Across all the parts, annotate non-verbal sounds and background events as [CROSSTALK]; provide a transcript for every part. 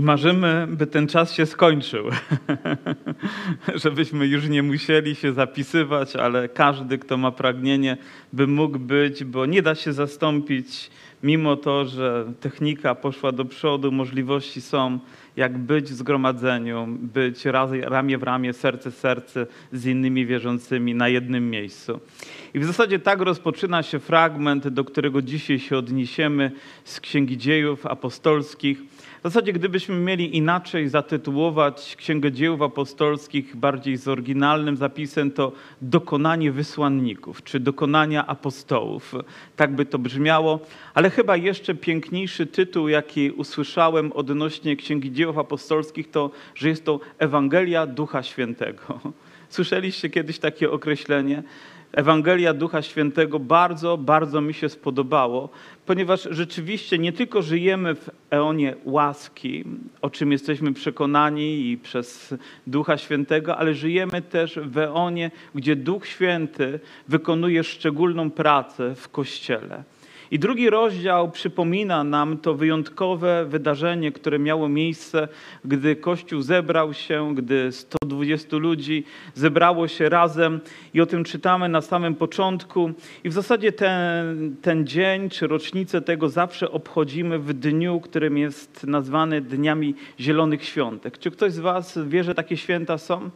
I marzymy, by ten czas się skończył, [LAUGHS] żebyśmy już nie musieli się zapisywać, ale każdy, kto ma pragnienie, by mógł być, bo nie da się zastąpić, mimo to, że technika poszła do przodu, możliwości są, jak być w zgromadzeniu, być ramię w ramię, serce w serce z innymi wierzącymi na jednym miejscu. I w zasadzie tak rozpoczyna się fragment, do którego dzisiaj się odniesiemy z Księgi Dziejów Apostolskich w zasadzie, gdybyśmy mieli inaczej zatytułować Księgę Dzieł Apostolskich, bardziej z oryginalnym zapisem, to dokonanie wysłanników, czy dokonania apostołów. Tak by to brzmiało, ale chyba jeszcze piękniejszy tytuł, jaki usłyszałem odnośnie Księgi Dzieł Apostolskich, to, że jest to Ewangelia Ducha Świętego. [LAUGHS] Słyszeliście kiedyś takie określenie? Ewangelia Ducha Świętego bardzo, bardzo mi się spodobało, ponieważ rzeczywiście nie tylko żyjemy w eonie łaski, o czym jesteśmy przekonani i przez Ducha Świętego, ale żyjemy też w eonie, gdzie Duch Święty wykonuje szczególną pracę w Kościele. I drugi rozdział przypomina nam to wyjątkowe wydarzenie, które miało miejsce, gdy Kościół zebrał się, gdy 120 ludzi zebrało się razem i o tym czytamy na samym początku. I w zasadzie ten, ten dzień czy rocznicę tego zawsze obchodzimy w dniu, którym jest nazwany Dniami Zielonych Świątek. Czy ktoś z Was wie, że takie święta są?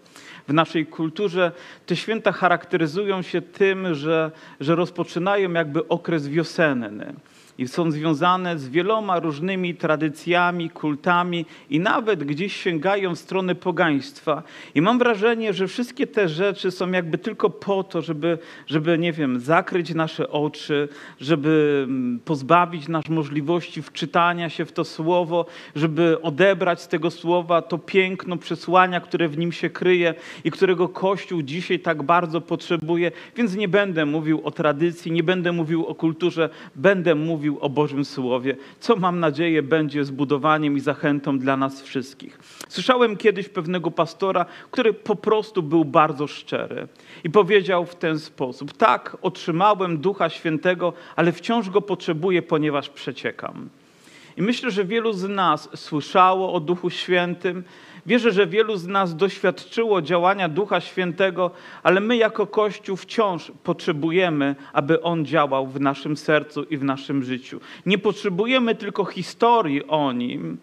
W naszej kulturze. Te święta charakteryzują się tym, że, że rozpoczynają jakby okres wiosenny i są związane z wieloma różnymi tradycjami, kultami i nawet gdzieś sięgają w stronę pogaństwa. I mam wrażenie, że wszystkie te rzeczy są jakby tylko po to, żeby, żeby nie wiem, zakryć nasze oczy, żeby mm, pozbawić nas możliwości wczytania się w to słowo, żeby odebrać z tego słowa to piękno przesłania, które w nim się kryje i którego Kościół dzisiaj tak bardzo potrzebuje. Więc nie będę mówił o tradycji, nie będę mówił o kulturze, będę mówił mówił o Bożym Słowie, co mam nadzieję będzie zbudowaniem i zachętą dla nas wszystkich. Słyszałem kiedyś pewnego pastora, który po prostu był bardzo szczery i powiedział w ten sposób: Tak, otrzymałem Ducha Świętego, ale wciąż go potrzebuję, ponieważ przeciekam. I myślę, że wielu z nas słyszało o Duchu Świętym, Wierzę, że wielu z nas doświadczyło działania Ducha Świętego, ale my jako Kościół wciąż potrzebujemy, aby On działał w naszym sercu i w naszym życiu. Nie potrzebujemy tylko historii o Nim,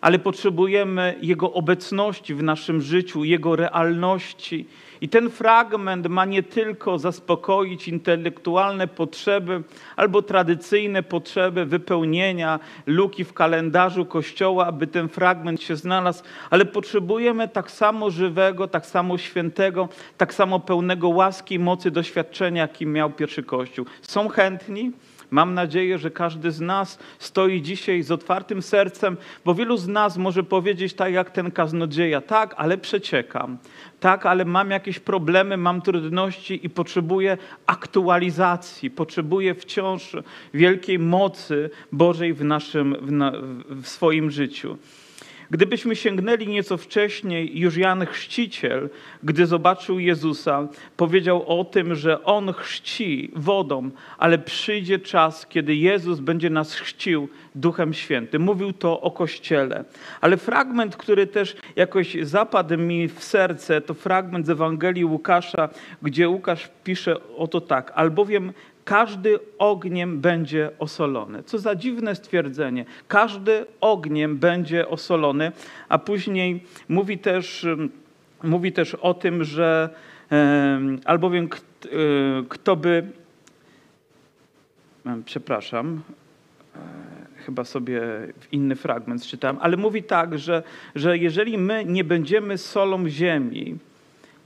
ale potrzebujemy Jego obecności w naszym życiu, Jego realności. I ten fragment ma nie tylko zaspokoić intelektualne potrzeby albo tradycyjne potrzeby wypełnienia luki w kalendarzu Kościoła, aby ten fragment się znalazł, ale potrzebujemy tak samo żywego, tak samo świętego, tak samo pełnego łaski i mocy doświadczenia, jakim miał pierwszy Kościół. Są chętni? Mam nadzieję, że każdy z nas stoi dzisiaj z otwartym sercem, bo wielu z nas może powiedzieć tak jak ten kaznodzieja, tak, ale przeciekam, tak, ale mam jakieś problemy, mam trudności i potrzebuję aktualizacji, potrzebuję wciąż wielkiej mocy Bożej w, naszym, w, na, w swoim życiu. Gdybyśmy sięgnęli nieco wcześniej, już Jan Chrzciciel, gdy zobaczył Jezusa, powiedział o tym, że On chrzci wodą, ale przyjdzie czas, kiedy Jezus będzie nas chrzcił Duchem Świętym. Mówił to o Kościele. Ale fragment, który też jakoś zapadł mi w serce, to fragment z Ewangelii Łukasza, gdzie Łukasz pisze o to tak. Albowiem każdy ogniem będzie osolony. Co za dziwne stwierdzenie. Każdy ogniem będzie osolony, a później mówi też, mówi też o tym, że albowiem e, kto by. Przepraszam, e, chyba sobie inny fragment czytałem, ale mówi tak, że, że jeżeli my nie będziemy solą ziemi,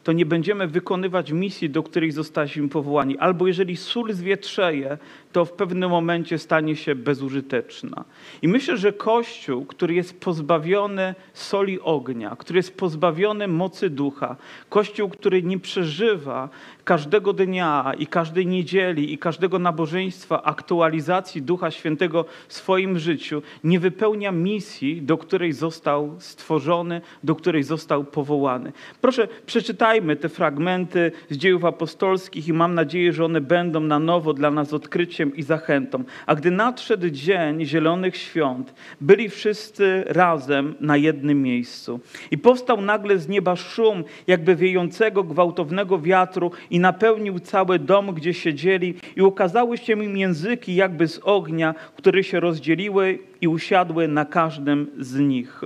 to nie będziemy wykonywać misji, do której zostaliśmy powołani. Albo jeżeli sól zwietrzeje, to w pewnym momencie stanie się bezużyteczna. I myślę, że Kościół, który jest pozbawiony soli ognia, który jest pozbawiony mocy ducha, Kościół, który nie przeżywa każdego dnia i każdej niedzieli i każdego nabożeństwa aktualizacji Ducha Świętego w swoim życiu, nie wypełnia misji, do której został stworzony, do której został powołany. Proszę, przeczytajmy Czytajmy te fragmenty z dziejów apostolskich i mam nadzieję, że one będą na nowo dla nas odkryciem i zachętą. A gdy nadszedł dzień Zielonych Świąt, byli wszyscy razem na jednym miejscu. I powstał nagle z nieba szum, jakby wiejącego gwałtownego wiatru i napełnił cały dom, gdzie siedzieli i ukazały się im języki jakby z ognia, które się rozdzieliły i usiadły na każdym z nich.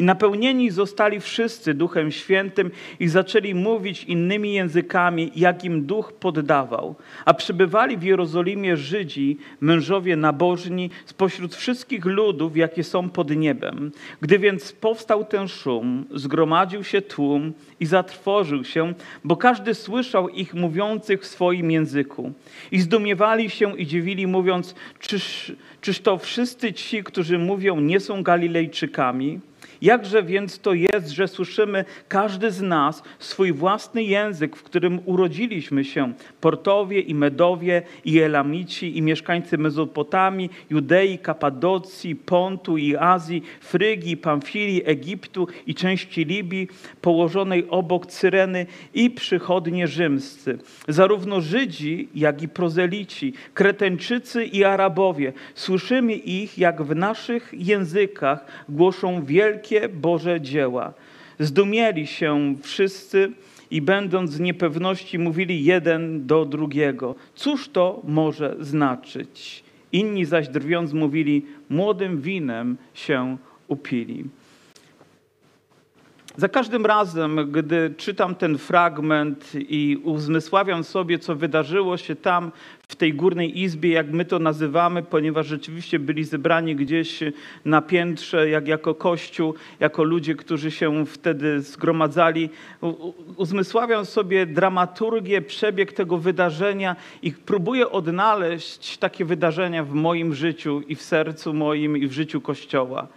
I napełnieni zostali wszyscy Duchem Świętym i zaczęli mówić innymi językami, jak im Duch poddawał. A przybywali w Jerozolimie Żydzi, mężowie nabożni, spośród wszystkich ludów, jakie są pod niebem. Gdy więc powstał ten szum, zgromadził się tłum i zatrwożył się, bo każdy słyszał ich mówiących w swoim języku. I zdumiewali się i dziwili, mówiąc, czyż, czyż to wszyscy ci, którzy mówią, nie są Galilejczykami? Jakże więc to jest, że słyszymy każdy z nas swój własny język, w którym urodziliśmy się, Portowie i Medowie i Elamici i mieszkańcy Mezopotamii, Judei, Kapadocji, Pontu i Azji, Frygii, Pamfilii, Egiptu i części Libii, położonej obok Cyreny i przychodnie rzymscy. Zarówno Żydzi, jak i prozelici, Kreteńczycy i Arabowie, słyszymy ich, jak w naszych językach głoszą wielkie wielkie Boże dzieła. Zdumieli się wszyscy i będąc w niepewności mówili jeden do drugiego. Cóż to może znaczyć? Inni zaś drwiąc mówili, młodym winem się upili. Za każdym razem, gdy czytam ten fragment i uzmysławiam sobie, co wydarzyło się tam w tej górnej izbie, jak my to nazywamy, ponieważ rzeczywiście byli zebrani gdzieś na piętrze, jak jako kościół, jako ludzie, którzy się wtedy zgromadzali, uzmysławiam sobie dramaturgię, przebieg tego wydarzenia i próbuję odnaleźć takie wydarzenia w moim życiu i w sercu moim i w życiu Kościoła.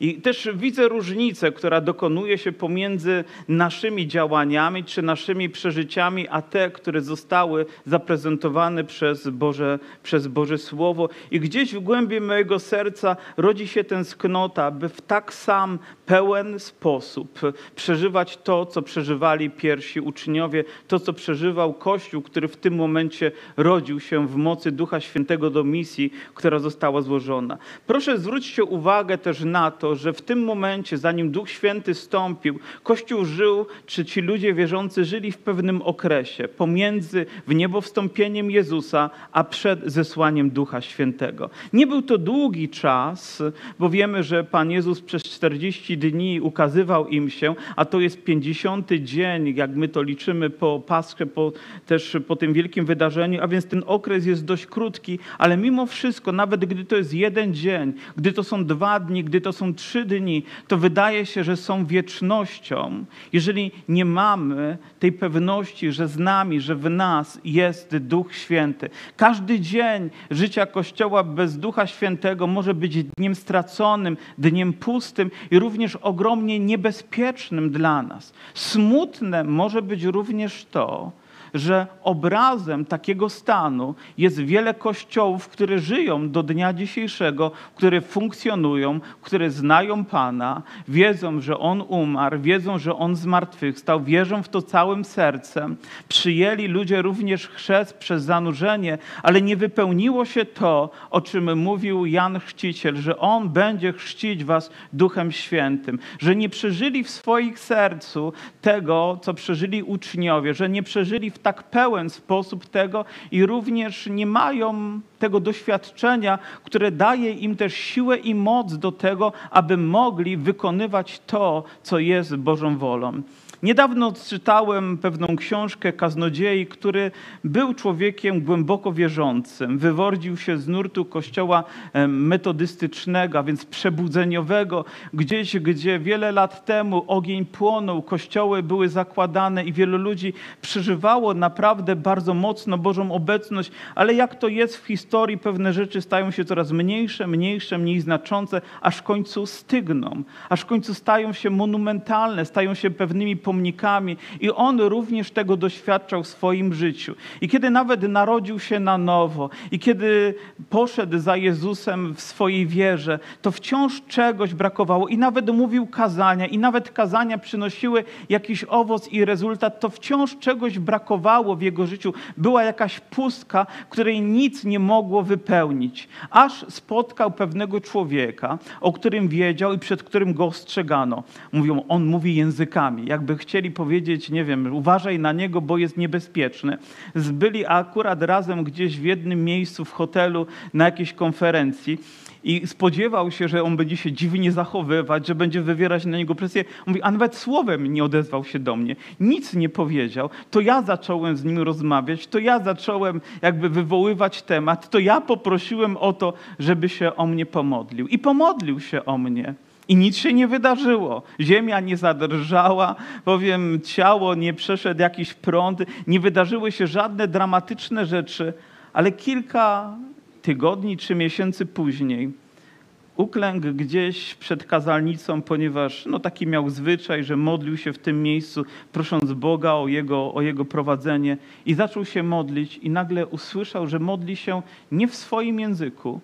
I też widzę różnicę, która dokonuje się pomiędzy naszymi działaniami czy naszymi przeżyciami, a te, które zostały zaprezentowane przez Boże, przez Boże Słowo. I gdzieś w głębi mojego serca rodzi się tęsknota, by w tak sam pełen sposób przeżywać to, co przeżywali pierwsi uczniowie, to, co przeżywał Kościół, który w tym momencie rodził się w mocy Ducha Świętego do misji, która została złożona. Proszę zwróćcie uwagę też na to, to, że w tym momencie, zanim Duch Święty stąpił, Kościół żył, czy ci ludzie wierzący żyli w pewnym okresie pomiędzy w niebo wstąpieniem Jezusa, a przed zesłaniem Ducha Świętego. Nie był to długi czas, bo wiemy, że Pan Jezus przez 40 dni ukazywał im się, a to jest 50 dzień, jak my to liczymy po Paschę, po, też po tym wielkim wydarzeniu, a więc ten okres jest dość krótki, ale mimo wszystko, nawet gdy to jest jeden dzień, gdy to są dwa dni, gdy to są trzy dni, to wydaje się, że są wiecznością, jeżeli nie mamy tej pewności, że z nami, że w nas jest Duch Święty. Każdy dzień życia Kościoła bez Ducha Świętego może być dniem straconym, dniem pustym i również ogromnie niebezpiecznym dla nas. Smutne może być również to, że obrazem takiego stanu jest wiele kościołów, które żyją do dnia dzisiejszego, które funkcjonują, które znają Pana, wiedzą, że On umarł, wiedzą, że On zmartwychwstał, wierzą w to całym sercem. Przyjęli ludzie również chrzest przez zanurzenie, ale nie wypełniło się to, o czym mówił Jan Chrzciciel, że On będzie chrzcić was Duchem Świętym, że nie przeżyli w swoich sercu tego, co przeżyli uczniowie, że nie przeżyli w tak pełen sposób tego i również nie mają tego doświadczenia, które daje im też siłę i moc do tego, aby mogli wykonywać to, co jest Bożą wolą. Niedawno czytałem pewną książkę kaznodziei, który był człowiekiem głęboko wierzącym. Wywodził się z nurtu kościoła metodystycznego, a więc przebudzeniowego, gdzieś, gdzie wiele lat temu ogień płonął, kościoły były zakładane i wielu ludzi przeżywało naprawdę bardzo mocno Bożą obecność, ale jak to jest w historii, historii pewne rzeczy stają się coraz mniejsze, mniejsze, mniej znaczące, aż w końcu stygną, aż w końcu stają się monumentalne, stają się pewnymi pomnikami. I on również tego doświadczał w swoim życiu. I kiedy nawet narodził się na nowo, i kiedy poszedł za Jezusem w swojej wierze, to wciąż czegoś brakowało. I nawet mówił kazania, i nawet kazania przynosiły jakiś owoc i rezultat, to wciąż czegoś brakowało w jego życiu. Była jakaś pustka, której nic nie mogło wypełnić. Aż spotkał pewnego człowieka, o którym wiedział i przed którym go ostrzegano. Mówią, on mówi językami. Jakby chcieli powiedzieć, nie wiem, uważaj na niego, bo jest niebezpieczny. Zbyli akurat razem gdzieś w jednym miejscu w hotelu na jakiejś konferencji i spodziewał się, że on będzie się dziwnie zachowywać, że będzie wywierać na niego presję. Mówi, a nawet słowem nie odezwał się do mnie, nic nie powiedział. To ja zacząłem z nim rozmawiać, to ja zacząłem jakby wywoływać temat, to ja poprosiłem o to, żeby się o mnie pomodlił. I pomodlił się o mnie. I nic się nie wydarzyło. Ziemia nie zadrżała, powiem, ciało nie przeszedł jakiś prąd, nie wydarzyły się żadne dramatyczne rzeczy, ale kilka tygodni czy miesięcy później uklękł gdzieś przed kazalnicą, ponieważ no, taki miał zwyczaj, że modlił się w tym miejscu, prosząc Boga o jego, o jego prowadzenie i zaczął się modlić i nagle usłyszał, że modli się nie w swoim języku,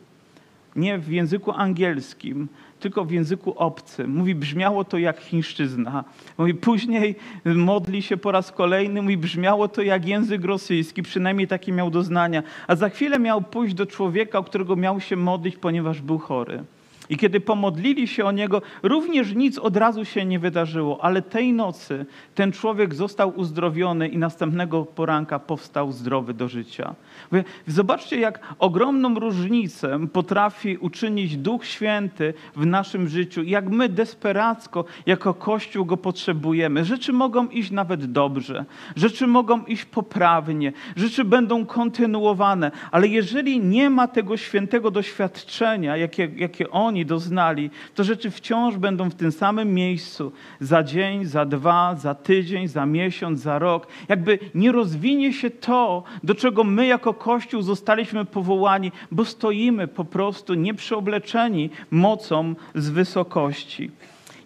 nie w języku angielskim, tylko w języku obcym. Mówi, brzmiało to jak chińszczyzna. Mówi, później modli się po raz kolejny, mówi, brzmiało to jak język rosyjski, przynajmniej takie miał doznania. A za chwilę miał pójść do człowieka, o którego miał się modlić, ponieważ był chory. I kiedy pomodlili się o niego, również nic od razu się nie wydarzyło, ale tej nocy ten człowiek został uzdrowiony i następnego poranka powstał zdrowy do życia. Zobaczcie, jak ogromną różnicę potrafi uczynić Duch Święty w naszym życiu, jak my desperacko jako Kościół go potrzebujemy. Rzeczy mogą iść nawet dobrze, rzeczy mogą iść poprawnie, rzeczy będą kontynuowane, ale jeżeli nie ma tego świętego doświadczenia, jakie, jakie on oni doznali, to rzeczy wciąż będą w tym samym miejscu za dzień, za dwa, za tydzień, za miesiąc, za rok. Jakby nie rozwinie się to, do czego my jako Kościół zostaliśmy powołani, bo stoimy po prostu nieprzeobleczeni mocą z wysokości.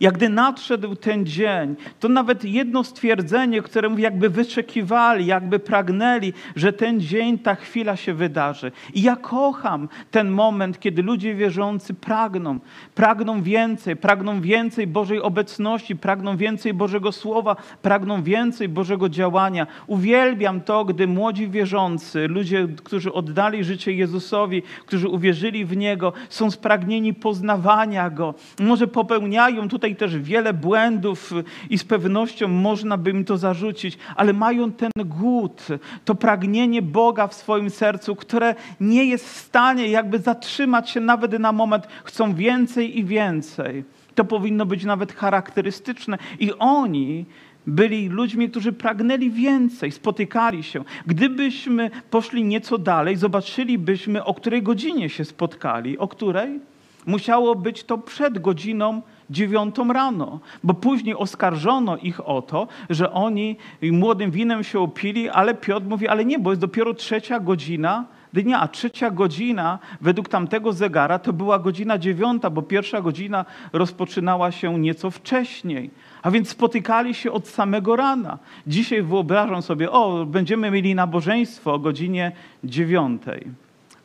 Jak gdy nadszedł ten dzień, to nawet jedno stwierdzenie, które mówi, jakby wyczekiwali, jakby pragnęli, że ten dzień, ta chwila się wydarzy. I ja kocham ten moment, kiedy ludzie wierzący pragną, pragną więcej, pragną więcej Bożej obecności, pragną więcej Bożego Słowa, pragną więcej Bożego działania. Uwielbiam to, gdy młodzi wierzący, ludzie, którzy oddali życie Jezusowi, którzy uwierzyli w Niego, są spragnieni poznawania Go. Może popełniają tutaj tutaj też wiele błędów i z pewnością można by im to zarzucić, ale mają ten głód, to pragnienie Boga w swoim sercu, które nie jest w stanie jakby zatrzymać się nawet na moment. Chcą więcej i więcej. To powinno być nawet charakterystyczne. I oni byli ludźmi, którzy pragnęli więcej, spotykali się. Gdybyśmy poszli nieco dalej, zobaczylibyśmy, o której godzinie się spotkali. O której? Musiało być to przed godziną dziewiątą rano, bo później oskarżono ich o to, że oni młodym winem się opili, ale Piotr mówi, ale nie, bo jest dopiero trzecia godzina dnia, a trzecia godzina według tamtego zegara to była godzina dziewiąta, bo pierwsza godzina rozpoczynała się nieco wcześniej. A więc spotykali się od samego rana. Dzisiaj wyobrażam sobie, o, będziemy mieli nabożeństwo o godzinie dziewiątej,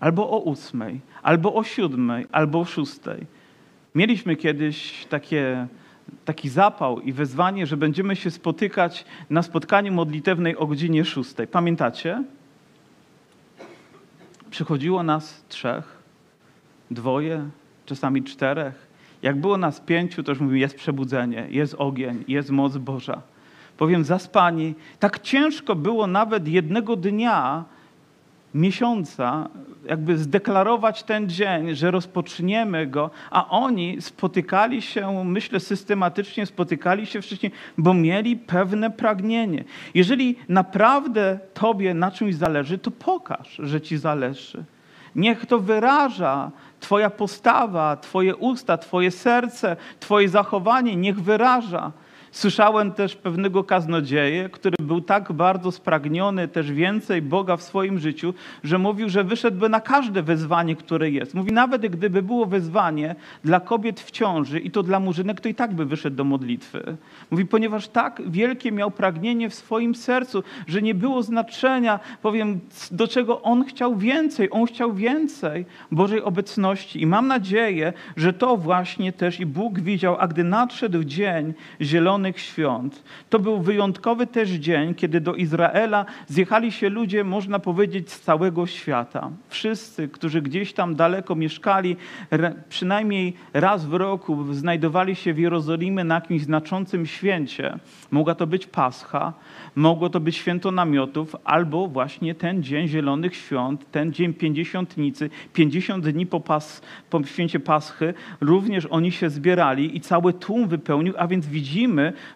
albo o ósmej, albo o siódmej, albo o szóstej. Mieliśmy kiedyś takie, taki zapał i wezwanie, że będziemy się spotykać na spotkaniu modlitewnej o godzinie szóstej. Pamiętacie? Przychodziło nas trzech, dwoje, czasami czterech. Jak było nas pięciu, to już mówimy, jest przebudzenie, jest ogień, jest moc Boża. Powiem, zaspani. Tak ciężko było nawet jednego dnia miesiąca jakby zdeklarować ten dzień, że rozpoczniemy go, a oni spotykali się, myślę, systematycznie spotykali się wcześniej, bo mieli pewne pragnienie. Jeżeli naprawdę Tobie na czymś zależy, to pokaż, że Ci zależy. Niech to wyraża Twoja postawa, Twoje usta, Twoje serce, Twoje zachowanie, niech wyraża Słyszałem też pewnego kaznodzieję, który był tak bardzo spragniony też więcej Boga w swoim życiu, że mówił, że wyszedłby na każde wezwanie, które jest. Mówi, nawet gdyby było wezwanie dla kobiet w ciąży i to dla murzynek, to i tak by wyszedł do modlitwy. Mówi, ponieważ tak wielkie miał pragnienie w swoim sercu, że nie było znaczenia, powiem, do czego on chciał więcej. On chciał więcej Bożej obecności. I mam nadzieję, że to właśnie też i Bóg widział, a gdy nadszedł dzień Zielonych Świąt, to był wyjątkowy też dzień, kiedy do Izraela zjechali się ludzie, można powiedzieć, z całego świata. Wszyscy, którzy gdzieś tam daleko mieszkali, przynajmniej raz w roku znajdowali się w Jerozolimie na jakimś znaczącym święcie. Mogła to być Pascha, mogło to być święto namiotów, albo właśnie ten dzień Zielonych Świąt, ten dzień Pięćdziesiątnicy, 50 dni po, pas, po święcie Paschy, również oni się zbierali i cały tłum wypełnił, a więc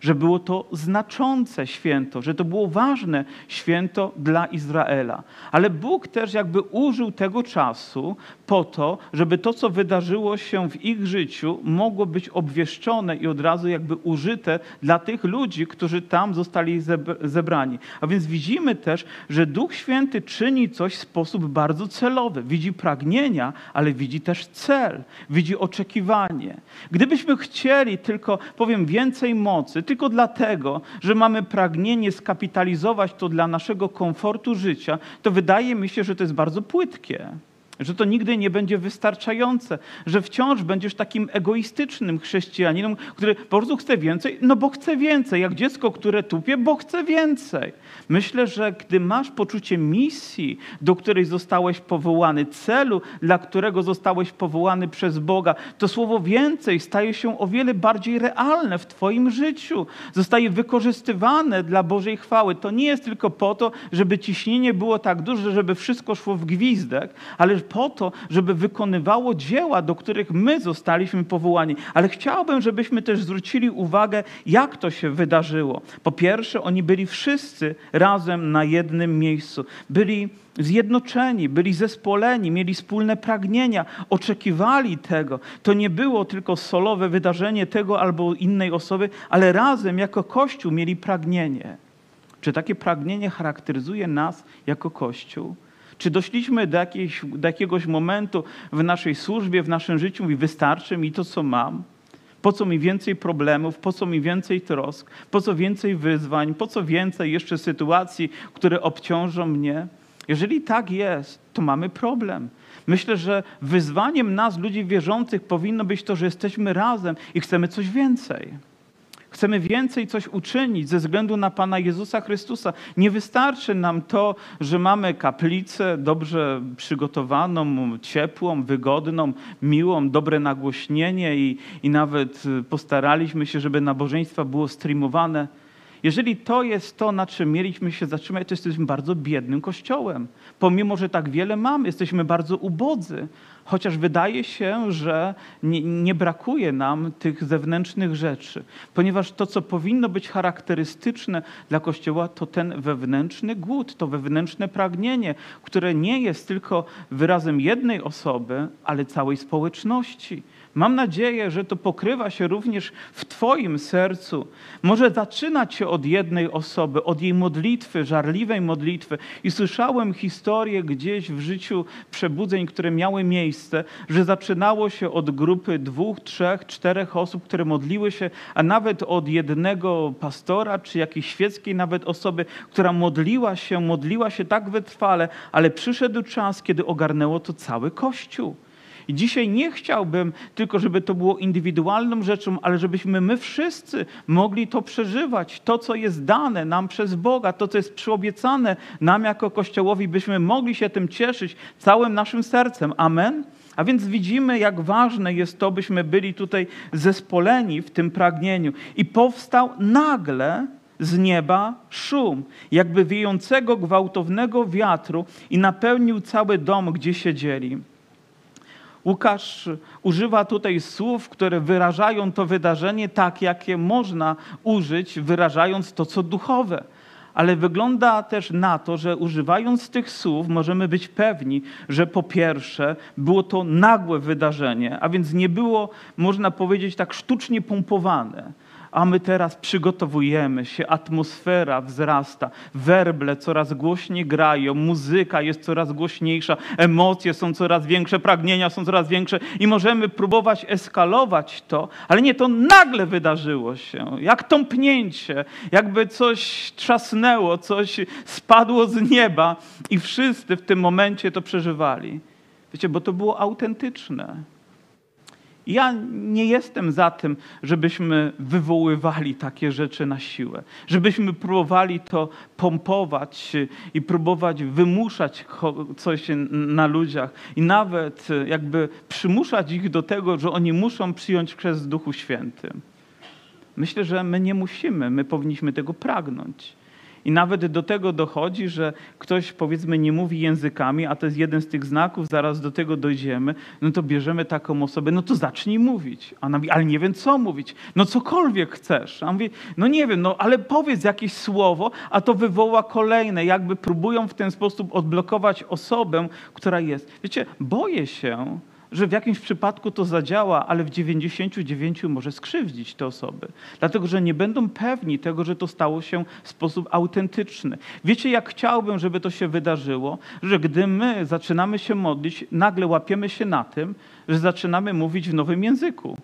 że było to znaczące święto, że to było ważne święto dla Izraela. Ale Bóg też jakby użył tego czasu po to, żeby to, co wydarzyło się w ich życiu, mogło być obwieszczone i od razu jakby użyte dla tych ludzi, którzy tam zostali zebrani. A więc widzimy też, że Duch Święty czyni coś w sposób bardzo celowy. Widzi pragnienia, ale widzi też cel, widzi oczekiwanie. Gdybyśmy chcieli tylko, powiem, więcej mocy, tylko dlatego, że mamy pragnienie skapitalizować to dla naszego komfortu życia, to wydaje mi się, że to jest bardzo płytkie że to nigdy nie będzie wystarczające, że wciąż będziesz takim egoistycznym chrześcijaninem, który po prostu chce więcej, no bo chce więcej, jak dziecko, które tupie, bo chce więcej. Myślę, że gdy masz poczucie misji, do której zostałeś powołany, celu, dla którego zostałeś powołany przez Boga, to słowo więcej staje się o wiele bardziej realne w Twoim życiu. Zostaje wykorzystywane dla Bożej chwały. To nie jest tylko po to, żeby ciśnienie było tak duże, żeby wszystko szło w gwizdek, ale po to, żeby wykonywało dzieła, do których my zostaliśmy powołani. Ale chciałbym, żebyśmy też zwrócili uwagę, jak to się wydarzyło. Po pierwsze, oni byli wszyscy razem na jednym miejscu. Byli zjednoczeni, byli zespoleni, mieli wspólne pragnienia, oczekiwali tego. To nie było tylko solowe wydarzenie tego albo innej osoby, ale razem jako Kościół mieli pragnienie. Czy takie pragnienie charakteryzuje nas jako Kościół? Czy doszliśmy do, jakiejś, do jakiegoś momentu w naszej służbie, w naszym życiu i wystarczy mi to, co mam? Po co mi więcej problemów, po co mi więcej trosk, po co więcej wyzwań, po co więcej jeszcze sytuacji, które obciążą mnie? Jeżeli tak jest, to mamy problem. Myślę, że wyzwaniem nas, ludzi wierzących, powinno być to, że jesteśmy razem i chcemy coś więcej. Chcemy więcej coś uczynić ze względu na Pana Jezusa Chrystusa. Nie wystarczy nam to, że mamy kaplicę dobrze przygotowaną, ciepłą, wygodną, miłą, dobre nagłośnienie i, i nawet postaraliśmy się, żeby nabożeństwa było streamowane. Jeżeli to jest to, na czym mieliśmy się zatrzymać, to jesteśmy bardzo biednym kościołem. Pomimo, że tak wiele mamy, jesteśmy bardzo ubodzy chociaż wydaje się, że nie, nie, brakuje nam tych zewnętrznych rzeczy, ponieważ to, co powinno być charakterystyczne dla Kościoła, to ten wewnętrzny głód, to wewnętrzne pragnienie, które nie jest tylko wyrazem jednej osoby, ale całej społeczności. Mam nadzieję, że to pokrywa się również w Twoim sercu. Może zaczynać się od jednej osoby, od jej modlitwy, żarliwej modlitwy. I słyszałem historię gdzieś w życiu przebudzeń, które miały miejsce, że zaczynało się od grupy dwóch, trzech, czterech osób, które modliły się, a nawet od jednego pastora, czy jakiejś świeckiej nawet osoby, która modliła się, modliła się tak wytrwale, ale przyszedł czas, kiedy ogarnęło to cały Kościół. I dzisiaj nie chciałbym tylko, żeby to było indywidualną rzeczą, ale żebyśmy my wszyscy mogli to przeżywać. To, co jest dane nam przez Boga, to, co jest przyobiecane nam jako Kościołowi, byśmy mogli się tym cieszyć całym naszym sercem. Amen. A więc widzimy, jak ważne jest to, byśmy byli tutaj zespoleni w tym pragnieniu. I powstał nagle z nieba szum, jakby wiejącego gwałtownego wiatru i napełnił cały dom, gdzie siedzieli. Łukasz używa tutaj słów, które wyrażają to wydarzenie tak, jakie można użyć, wyrażając to, co duchowe. Ale wygląda też na to, że używając tych słów możemy być pewni, że po pierwsze było to nagłe wydarzenie, a więc nie było, można powiedzieć, tak sztucznie pompowane a my teraz przygotowujemy się, atmosfera wzrasta, werble coraz głośniej grają, muzyka jest coraz głośniejsza, emocje są coraz większe, pragnienia są coraz większe i możemy próbować eskalować to, ale nie, to nagle wydarzyło się, jak tąpnięcie, jakby coś trzasnęło, coś spadło z nieba i wszyscy w tym momencie to przeżywali. Wiecie, bo to było autentyczne. Ja nie jestem za tym, żebyśmy wywoływali takie rzeczy na siłę, żebyśmy próbowali to pompować i próbować wymuszać coś na ludziach i nawet jakby przymuszać ich do tego, że oni muszą przyjąć chrzest w Duchu Świętym. Myślę, że my nie musimy, my powinniśmy tego pragnąć. I nawet do tego dochodzi, że ktoś powiedzmy nie mówi językami, a to jest jeden z tych znaków, zaraz do tego dojdziemy, no to bierzemy taką osobę, no to zacznij mówić. A ona mówi, ale nie wiem co mówić. No cokolwiek chcesz. A on mówi, no nie wiem, no ale powiedz jakieś słowo, a to wywoła kolejne. Jakby próbują w ten sposób odblokować osobę, która jest. Wiecie, boję się, że w jakimś przypadku to zadziała, ale w 99 może skrzywdzić te osoby. Dlatego, że nie będą pewni tego, że to stało się w sposób autentyczny. Wiecie, jak chciałbym, żeby to się wydarzyło, że gdy my zaczynamy się modlić, nagle łapiemy się na tym, że zaczynamy mówić w nowym języku.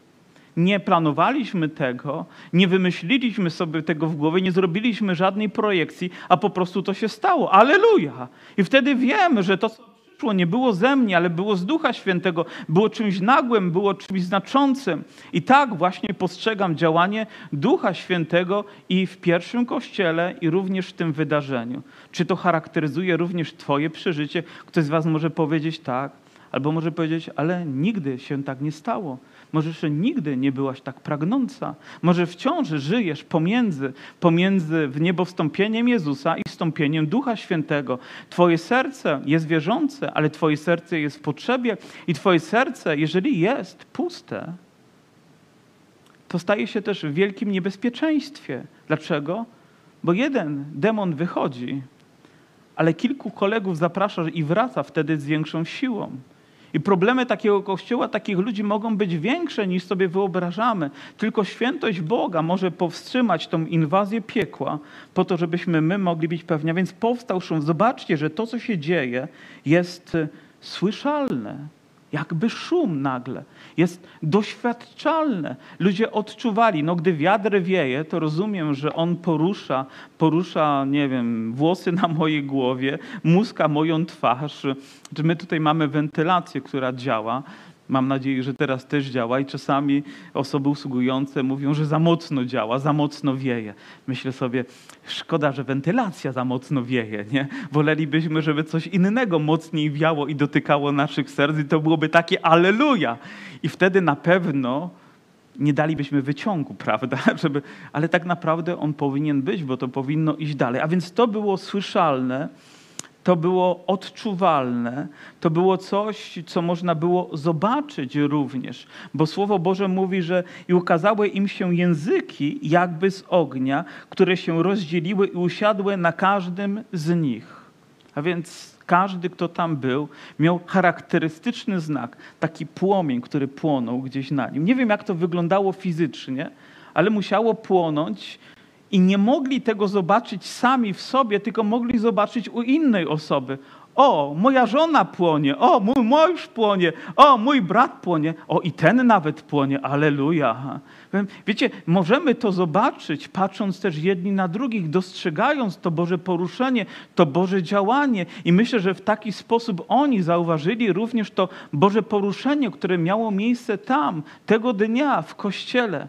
Nie planowaliśmy tego, nie wymyśliliśmy sobie tego w głowie, nie zrobiliśmy żadnej projekcji, a po prostu to się stało. Aleluja! I wtedy wiemy, że to, co przyszło, nie było ze mnie, ale było z Ducha Świętego, było czymś nagłym, było czymś znaczącym. I tak właśnie postrzegam działanie Ducha Świętego i w pierwszym kościele, i również w tym wydarzeniu. Czy to charakteryzuje również Twoje przeżycie? Ktoś z Was może powiedzieć tak, albo może powiedzieć, ale nigdy się tak nie stało. Może jeszcze nigdy nie byłaś tak pragnąca. Może wciąż żyjesz pomiędzy, pomiędzy w niebo wstąpieniem Jezusa i wstąpieniem Ducha Świętego. Twoje serce jest wierzące, ale Twoje serce jest w potrzebie i Twoje serce, jeżeli jest puste, to staje się też w wielkim niebezpieczeństwie. Dlaczego? Bo jeden demon wychodzi, ale kilku kolegów zaprasza i wraca wtedy z większą siłą. I problemy takiego kościoła, takich ludzi mogą być większe niż sobie wyobrażamy. Tylko świętość Boga może powstrzymać tą inwazję piekła, po to, żebyśmy my mogli być pewni. A więc powstał szum. Zobaczcie, że to, co się dzieje, jest y, słyszalne jakby szum nagle. Jest doświadczalne. Ludzie odczuwali, no gdy wiatr wieje, to rozumiem, że on porusza, porusza, nie wiem, włosy na mojej głowie, muska moją twarz. My tutaj mamy wentylację, która działa. Mam nadzieję, że teraz też działa i czasami osoby usługujące mówią, że za mocno działa, za mocno wieje. Myślę sobie, szkoda, że wentylacja za mocno wieje, nie? Wolelibyśmy, żeby coś innego mocniej wiało i dotykało naszych serc i to byłoby takie aleluja. I wtedy na pewno nie dalibyśmy wyciągu, prawda? [LAUGHS] Żeby, ale tak naprawdę on powinien być, bo to powinno iść dalej. A więc to było słyszalne to było odczuwalne, to było coś, co można było zobaczyć również, bo Słowo Boże mówi, że i ukazały im się języki jakby z ognia, które się rozdzieliły i usiadły na każdym z nich. A więc każdy, kto tam był, miał charakterystyczny znak, taki płomień, który płonął gdzieś na nim. Nie wiem, jak to wyglądało fizycznie, ale musiało płonąć i nie mogli tego zobaczyć sami w sobie, tylko mogli zobaczyć u innej osoby. O, moja żona płonie, o, mój mąż płonie, o, mój brat płonie, o, i ten nawet płonie, aleluja. Wiecie, możemy to zobaczyć, patrząc też jedni na drugich, dostrzegając to Boże poruszenie, to Boże działanie. I myślę, że w taki sposób oni zauważyli również to Boże poruszenie, które miało miejsce tam, tego dnia w kościele.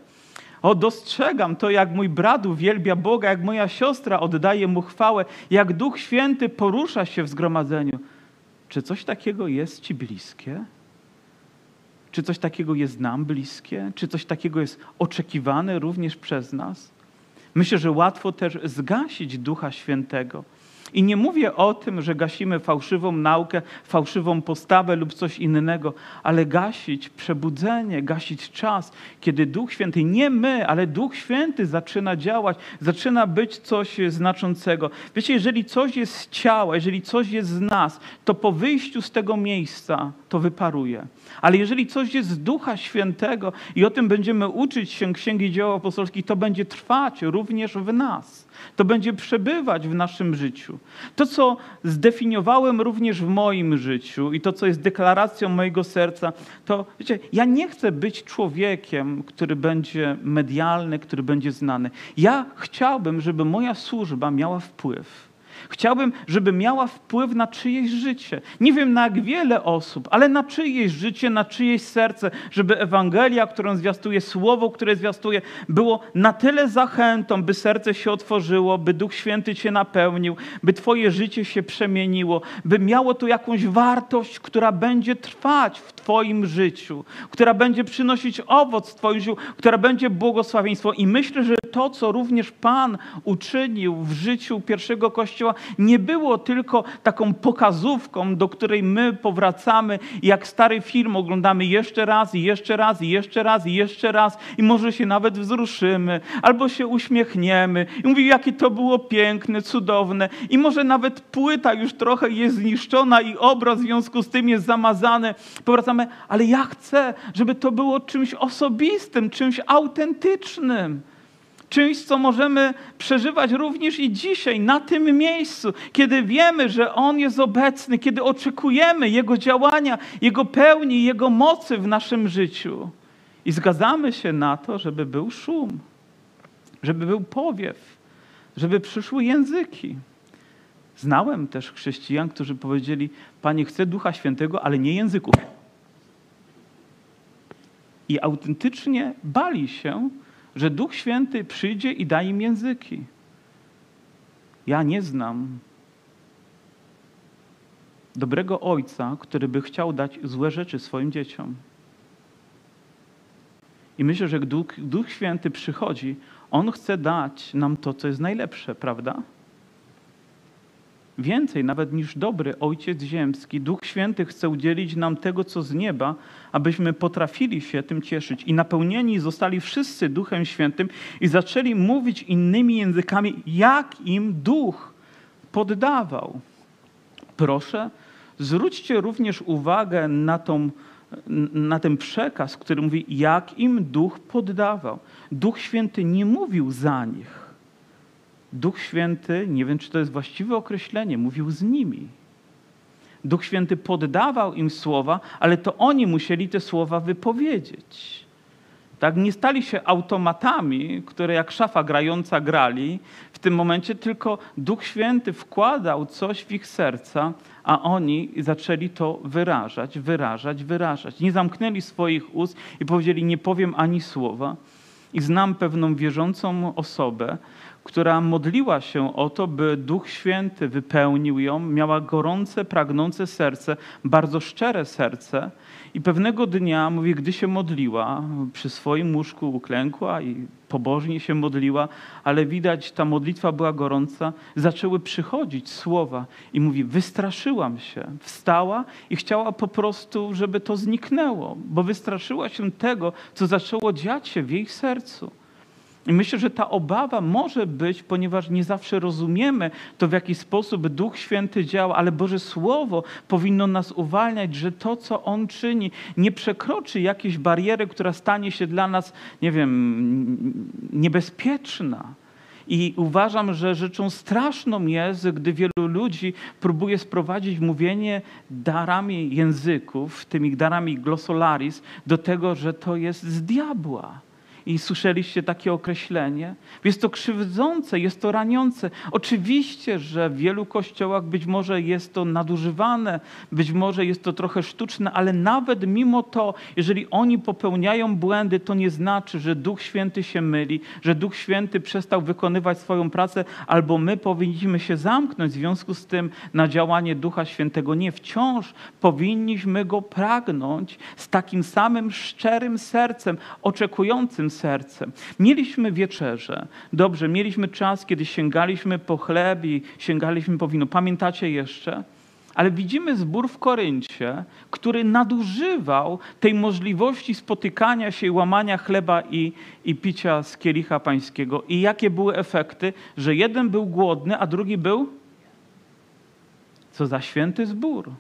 O, dostrzegam to, jak mój brat uwielbia Boga, jak moja siostra oddaje Mu chwałę, jak Duch Święty porusza się w zgromadzeniu. Czy coś takiego jest Ci bliskie? Czy coś takiego jest nam bliskie? Czy coś takiego jest oczekiwane również przez nas? Myślę, że łatwo też zgasić Ducha Świętego. I nie mówię o tym, że gasimy fałszywą naukę, fałszywą postawę lub coś innego, ale gasić przebudzenie, gasić czas, kiedy Duch Święty, nie my, ale Duch Święty zaczyna działać, zaczyna być coś znaczącego. Wiecie, jeżeli coś jest z ciała, jeżeli coś jest z nas, to po wyjściu z tego miejsca to wyparuje. Ale jeżeli coś jest z Ducha Świętego i o tym będziemy uczyć się Księgi Dzieł Apostolskich, to będzie trwać również w nas. To będzie przebywać w naszym życiu. To, co zdefiniowałem również w moim życiu i to, co jest deklaracją mojego serca, to wiecie, ja nie chcę być człowiekiem, który będzie medialny, który będzie znany. Ja chciałbym, żeby moja służba miała wpływ. Chciałbym, żeby miała wpływ na czyjeś życie. Nie wiem na jak wiele osób, ale na czyjeś życie, na czyjeś serce, żeby Ewangelia, którą zwiastuje, słowo, które zwiastuje, było na tyle zachętą, by serce się otworzyło, by Duch Święty cię napełnił, by twoje życie się przemieniło, by miało to jakąś wartość, która będzie trwać w twoim życiu, która będzie przynosić owoc w twoim życiu, która będzie błogosławieństwo. I myślę, że to, co również Pan uczynił w życiu pierwszego Kościoła, nie było tylko taką pokazówką, do której my powracamy, jak stary film oglądamy jeszcze raz i jeszcze raz i jeszcze raz i jeszcze raz i może się nawet wzruszymy, albo się uśmiechniemy i mówi, jakie to było piękne, cudowne i może nawet płyta już trochę jest zniszczona i obraz w związku z tym jest zamazany. Powracamy, ale ja chcę, żeby to było czymś osobistym, czymś autentycznym czymś, co możemy przeżywać również i dzisiaj, na tym miejscu, kiedy wiemy, że On jest obecny, kiedy oczekujemy Jego działania, Jego pełni, Jego mocy w naszym życiu. I zgadzamy się na to, żeby był szum, żeby był powiew, żeby przyszły języki. Znałem też chrześcijan, którzy powiedzieli: Panie, chcę Ducha Świętego, ale nie języków. I autentycznie bali się, że Duch Święty przyjdzie i da im języki. Ja nie znam dobrego ojca, który by chciał dać złe rzeczy swoim dzieciom. I myślę, że Duch, Duch Święty przychodzi, On chce dać nam to, co jest najlepsze, prawda? Więcej nawet niż dobry Ojciec Ziemski, Duch Święty chce udzielić nam tego, co z nieba, abyśmy potrafili się tym cieszyć. I napełnieni zostali wszyscy Duchem Świętym i zaczęli mówić innymi językami, jak im Duch poddawał. Proszę, zwróćcie również uwagę na, tą, na ten przekaz, który mówi, jak im Duch poddawał. Duch Święty nie mówił za nich Duch Święty, nie wiem czy to jest właściwe określenie, mówił z nimi. Duch Święty poddawał im słowa, ale to oni musieli te słowa wypowiedzieć. Tak, nie stali się automatami, które jak szafa grająca grali w tym momencie, tylko Duch Święty wkładał coś w ich serca, a oni zaczęli to wyrażać, wyrażać, wyrażać. Nie zamknęli swoich ust i powiedzieli: Nie powiem ani słowa. I znam pewną wierzącą osobę, która modliła się o to, by Duch Święty wypełnił ją, miała gorące, pragnące serce, bardzo szczere serce. I pewnego dnia, mówi, gdy się modliła, przy swoim łóżku uklękła i pobożnie się modliła, ale widać, ta modlitwa była gorąca, zaczęły przychodzić słowa i mówi, wystraszyłam się. Wstała i chciała po prostu, żeby to zniknęło, bo wystraszyła się tego, co zaczęło dziać się w jej sercu. I myślę, że ta obawa może być, ponieważ nie zawsze rozumiemy to, w jaki sposób Duch Święty działa, ale Boże Słowo powinno nas uwalniać, że to, co On czyni, nie przekroczy jakiejś bariery, która stanie się dla nas, nie wiem, niebezpieczna. I uważam, że rzeczą straszną jest, gdy wielu ludzi próbuje sprowadzić mówienie darami języków, tymi darami glossolaris, do tego, że to jest z diabła i słyszeliście takie określenie. Jest to krzywdzące, jest to raniące. Oczywiście, że w wielu kościołach być może jest to nadużywane, być może jest to trochę sztuczne, ale nawet mimo to, jeżeli oni popełniają błędy, to nie znaczy, że Duch Święty się myli, że Duch Święty przestał wykonywać swoją pracę, albo my powinniśmy się zamknąć w związku z tym na działanie Ducha Świętego. Nie, wciąż powinniśmy go pragnąć z takim samym szczerym sercem, oczekującym sercem. Mieliśmy wieczerze. Dobrze, mieliśmy czas, kiedy sięgaliśmy po chleb i sięgaliśmy po wino. Pamiętacie jeszcze? Ale widzimy zbór w Koryncie, który nadużywał tej możliwości spotykania się i łamania chleba i, i picia z kielicha pańskiego. I jakie były efekty? Że jeden był głodny, a drugi był? Co za święty zbór.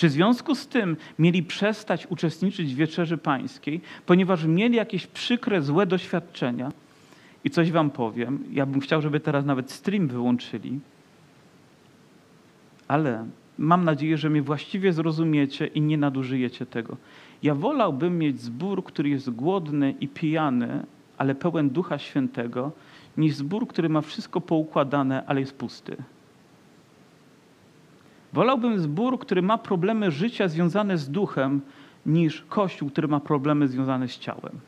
Czy w związku z tym mieli przestać uczestniczyć w wieczerzy pańskiej, ponieważ mieli jakieś przykre, złe doświadczenia? I coś wam powiem. Ja bym chciał, żeby teraz nawet stream wyłączyli ale mam nadzieję, że mnie właściwie zrozumiecie i nie nadużyjecie tego. Ja wolałbym mieć zbór, który jest głodny i pijany, ale pełen Ducha Świętego, niż zbór, który ma wszystko poukładane, ale jest pusty. Wolałbym zbór, który ma problemy życia związane z duchem, niż kościół, który ma problemy związane z ciałem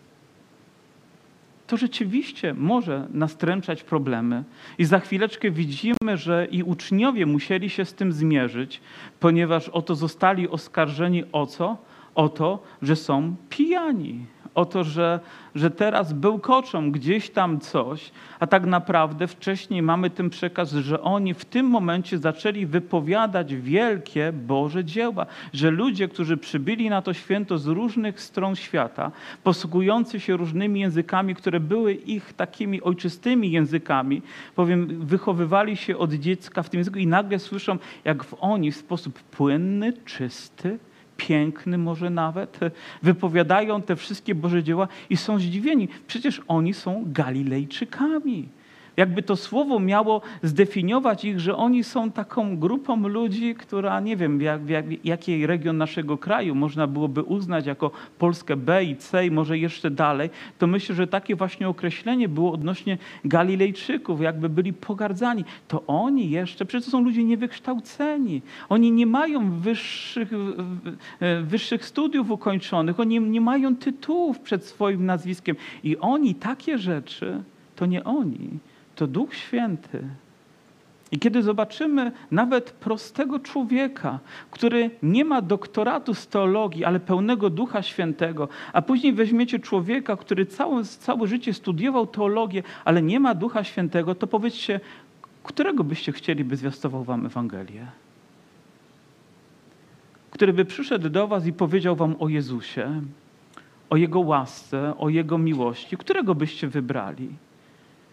to rzeczywiście może nastręczać problemy. I za chwileczkę widzimy, że i uczniowie musieli się z tym zmierzyć, ponieważ oto zostali oskarżeni o co? O to, że są pijani o to, że, że teraz bełkoczą gdzieś tam coś, a tak naprawdę wcześniej mamy ten przekaz, że oni w tym momencie zaczęli wypowiadać wielkie Boże dzieła, że ludzie, którzy przybyli na to święto z różnych stron świata, posługujący się różnymi językami, które były ich takimi ojczystymi językami, powiem, wychowywali się od dziecka w tym języku i nagle słyszą, jak w oni w sposób płynny, czysty, piękny może nawet, wypowiadają te wszystkie Boże dzieła i są zdziwieni. Przecież oni są Galilejczykami. Jakby to słowo miało zdefiniować ich, że oni są taką grupą ludzi, która nie wiem, jak, jak, jaki region naszego kraju można byłoby uznać jako Polskę B i C i może jeszcze dalej, to myślę, że takie właśnie określenie było odnośnie Galilejczyków, jakby byli pogardzani. To oni jeszcze, przecież to są ludzie niewykształceni. Oni nie mają wyższych, wyższych studiów ukończonych, oni nie mają tytułów przed swoim nazwiskiem. I oni takie rzeczy, to nie oni to Duch Święty. I kiedy zobaczymy nawet prostego człowieka, który nie ma doktoratu z teologii, ale pełnego Ducha Świętego, a później weźmiecie człowieka, który całe, całe życie studiował teologię, ale nie ma Ducha Świętego, to powiedzcie, którego byście chcieli, by zwiastował wam Ewangelię? Który by przyszedł do was i powiedział wam o Jezusie, o Jego łasce, o Jego miłości, którego byście wybrali?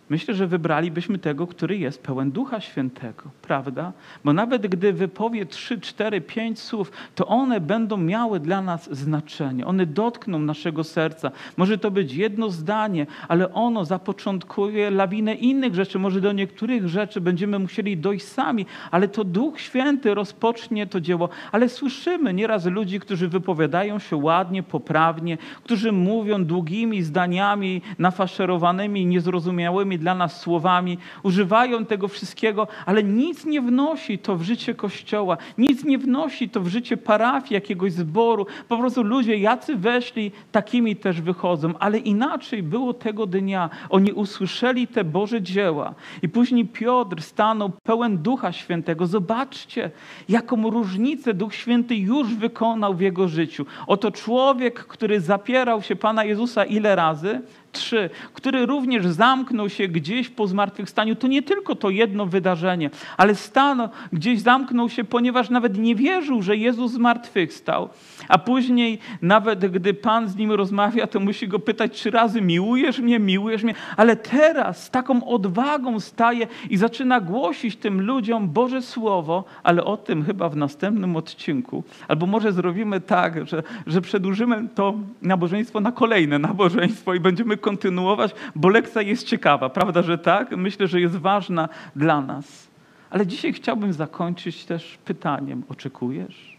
Myślę, że wybralibyśmy tego, który jest pełen Ducha Świętego, prawda? Bo nawet gdy wypowie trzy, cztery, pięć słów, to one będą miały dla nas znaczenie. One dotkną naszego serca. Może to być jedno zdanie, ale ono zapoczątkuje lawinę innych rzeczy. Może do niektórych rzeczy będziemy musieli dojść sami, ale to Duch Święty rozpocznie to dzieło. Ale słyszymy nieraz ludzi, którzy wypowiadają się ładnie, poprawnie, którzy mówią długimi zdaniami, nafaszerowanymi, niezrozumiałymi dla nas słowami, używają tego wszystkiego, ale nic nie wnosi to w życie Kościoła, nic nie wnosi to w życie parafii, jakiegoś zboru. Po prostu ludzie, jacy weszli, takimi też wychodzą, ale inaczej było tego dnia. Oni usłyszeli te Boże dzieła i później Piotr stanął pełen Ducha Świętego. Zobaczcie, jaką różnicę Duch Święty już wykonał w jego życiu. Oto człowiek, który zapierał się Pana Jezusa ile razy? 3, który również zamknął się gdzieś po zmartwychwstaniu, to nie tylko to jedno wydarzenie, ale stanął, gdzieś zamknął się, ponieważ nawet nie wierzył, że Jezus zmartwychwstał. A później, nawet gdy Pan z nim rozmawia, to musi go pytać trzy razy: Miłujesz mnie, miłujesz mnie. Ale teraz z taką odwagą staje i zaczyna głosić tym ludziom Boże Słowo, ale o tym chyba w następnym odcinku. Albo może zrobimy tak, że, że przedłużymy to nabożeństwo na kolejne nabożeństwo i będziemy kontynuować, bo lekcja jest ciekawa, prawda, że tak? Myślę, że jest ważna dla nas. Ale dzisiaj chciałbym zakończyć też pytaniem: oczekujesz?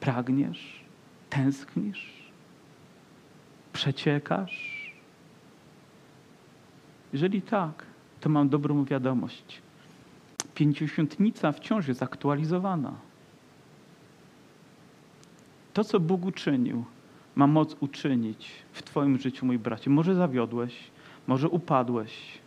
Pragniesz? Tęsknisz? Przeciekasz? Jeżeli tak, to mam dobrą wiadomość. Pięćdziesiątnica wciąż jest aktualizowana. To, co Bóg uczynił, ma moc uczynić w Twoim życiu, mój bracie. Może zawiodłeś, może upadłeś,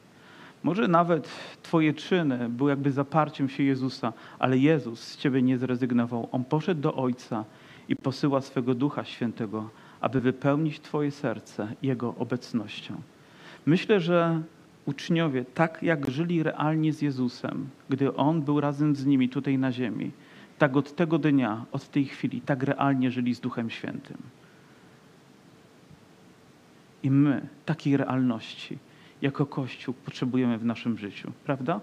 może nawet Twoje czyny były jakby zaparciem się Jezusa, ale Jezus z Ciebie nie zrezygnował. On poszedł do Ojca i posyła swego Ducha Świętego, aby wypełnić Twoje serce Jego obecnością. Myślę, że uczniowie, tak jak żyli realnie z Jezusem, gdy On był razem z nimi tutaj na ziemi, tak od tego dnia, od tej chwili, tak realnie żyli z Duchem Świętym. I my takiej realności jako Kościół potrzebujemy w naszym życiu, prawda?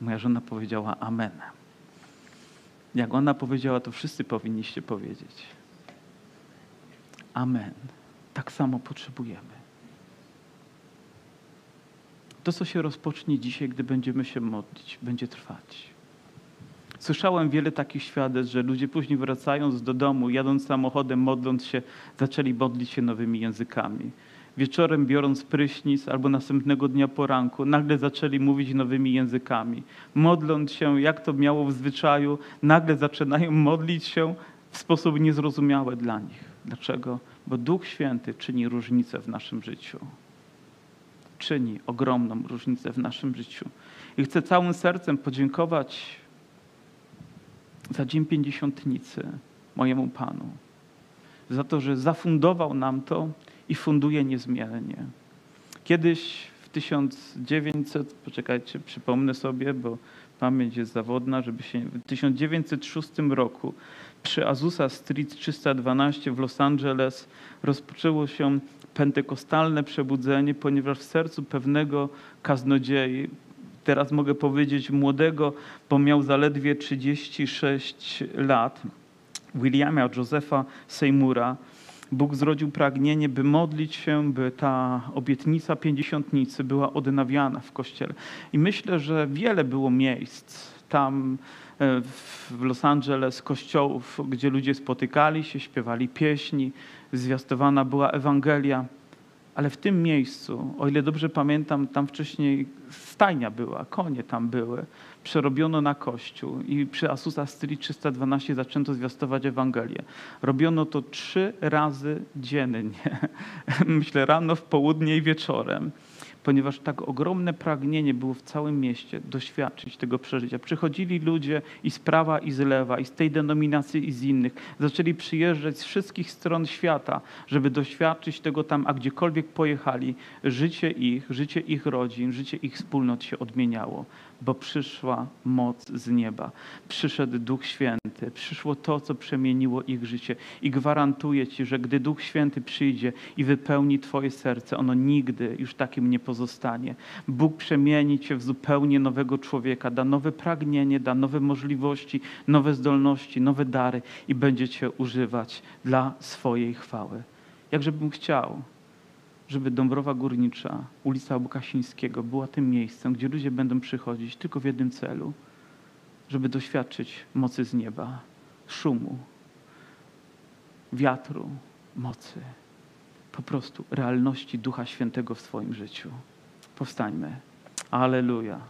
Moja żona powiedziała Amen. Jak ona powiedziała, to wszyscy powinniście powiedzieć. Amen. Tak samo potrzebujemy. To, co się rozpocznie dzisiaj, gdy będziemy się modlić, będzie trwać. Słyszałem wiele takich świadectw, że ludzie później wracając do domu, jadąc samochodem, modląc się, zaczęli modlić się nowymi językami. Wieczorem biorąc prysznic albo następnego dnia poranku, nagle zaczęli mówić nowymi językami. Modląc się, jak to miało w zwyczaju, nagle zaczynają modlić się w sposób niezrozumiały dla nich. Dlaczego? Bo Duch Święty czyni różnicę w naszym życiu. Czyni ogromną różnicę w naszym życiu. I chcę całym sercem podziękować za Dzień Pięćdziesiątnicy mojemu Panu. Za to, że zafundował nam to i funduje niezmiennie. Kiedyś w 1900, poczekajcie, przypomnę sobie, bo pamięć jest zawodna, żeby się, w 1906 roku przy Azusa Street 312 w Los Angeles rozpoczęło się pentekostalne przebudzenie, ponieważ w sercu pewnego kaznodziei, teraz mogę powiedzieć młodego, bo miał zaledwie 36 lat, Williama Josepha Seymoura, Bóg zrodził pragnienie, by modlić się, by ta obietnica pięćdziesiątnicy była odnawiana w Kościele. I myślę, że wiele było miejsc tam e, w Los Angeles, kościołów, gdzie ludzie spotykali się, śpiewali pieśni, zwiastowana była Ewangelia. Ale w tym miejscu, o ile dobrze pamiętam, tam wcześniej stajnia była, konie tam były, przerobiono na kościół i przy Asusa Street 312 zaczęto zwiastować Ewangelię. Robiono to trzy razy dziennie. [LAUGHS] Myślę rano, w południe i wieczorem ponieważ tak ogromne pragnienie było w całym mieście doświadczyć tego przeżycia. Przychodzili ludzie i z prawa, i z lewa, i z tej denominacji, i z innych. Zaczęli przyjeżdżać z wszystkich stron świata, żeby doświadczyć tego tam, a gdziekolwiek pojechali, życie ich, życie ich rodzin, życie ich wspólnot się odmieniało, bo przyszła moc z nieba. Przyszedł Duch Święty, przyszło to, co przemieniło ich życie. I gwarantuję Ci, że gdy Duch Święty przyjdzie i wypełni Twoje serce, ono nigdy już takim nie pozostanie. Bóg przemieni Cię w zupełnie nowego człowieka, da nowe pragnienie, da nowe możliwości, nowe zdolności, nowe dary i będzie Cię używać dla swojej chwały. Jakżebym chciał, żeby Dąbrowa Górnicza, ulica Łukasińskiego była tym miejscem, gdzie ludzie będą przychodzić tylko w jednym celu, żeby doświadczyć mocy z nieba, szumu, wiatru, mocy, po prostu realności Ducha Świętego w swoim życiu. Powstańmy. Aleluja.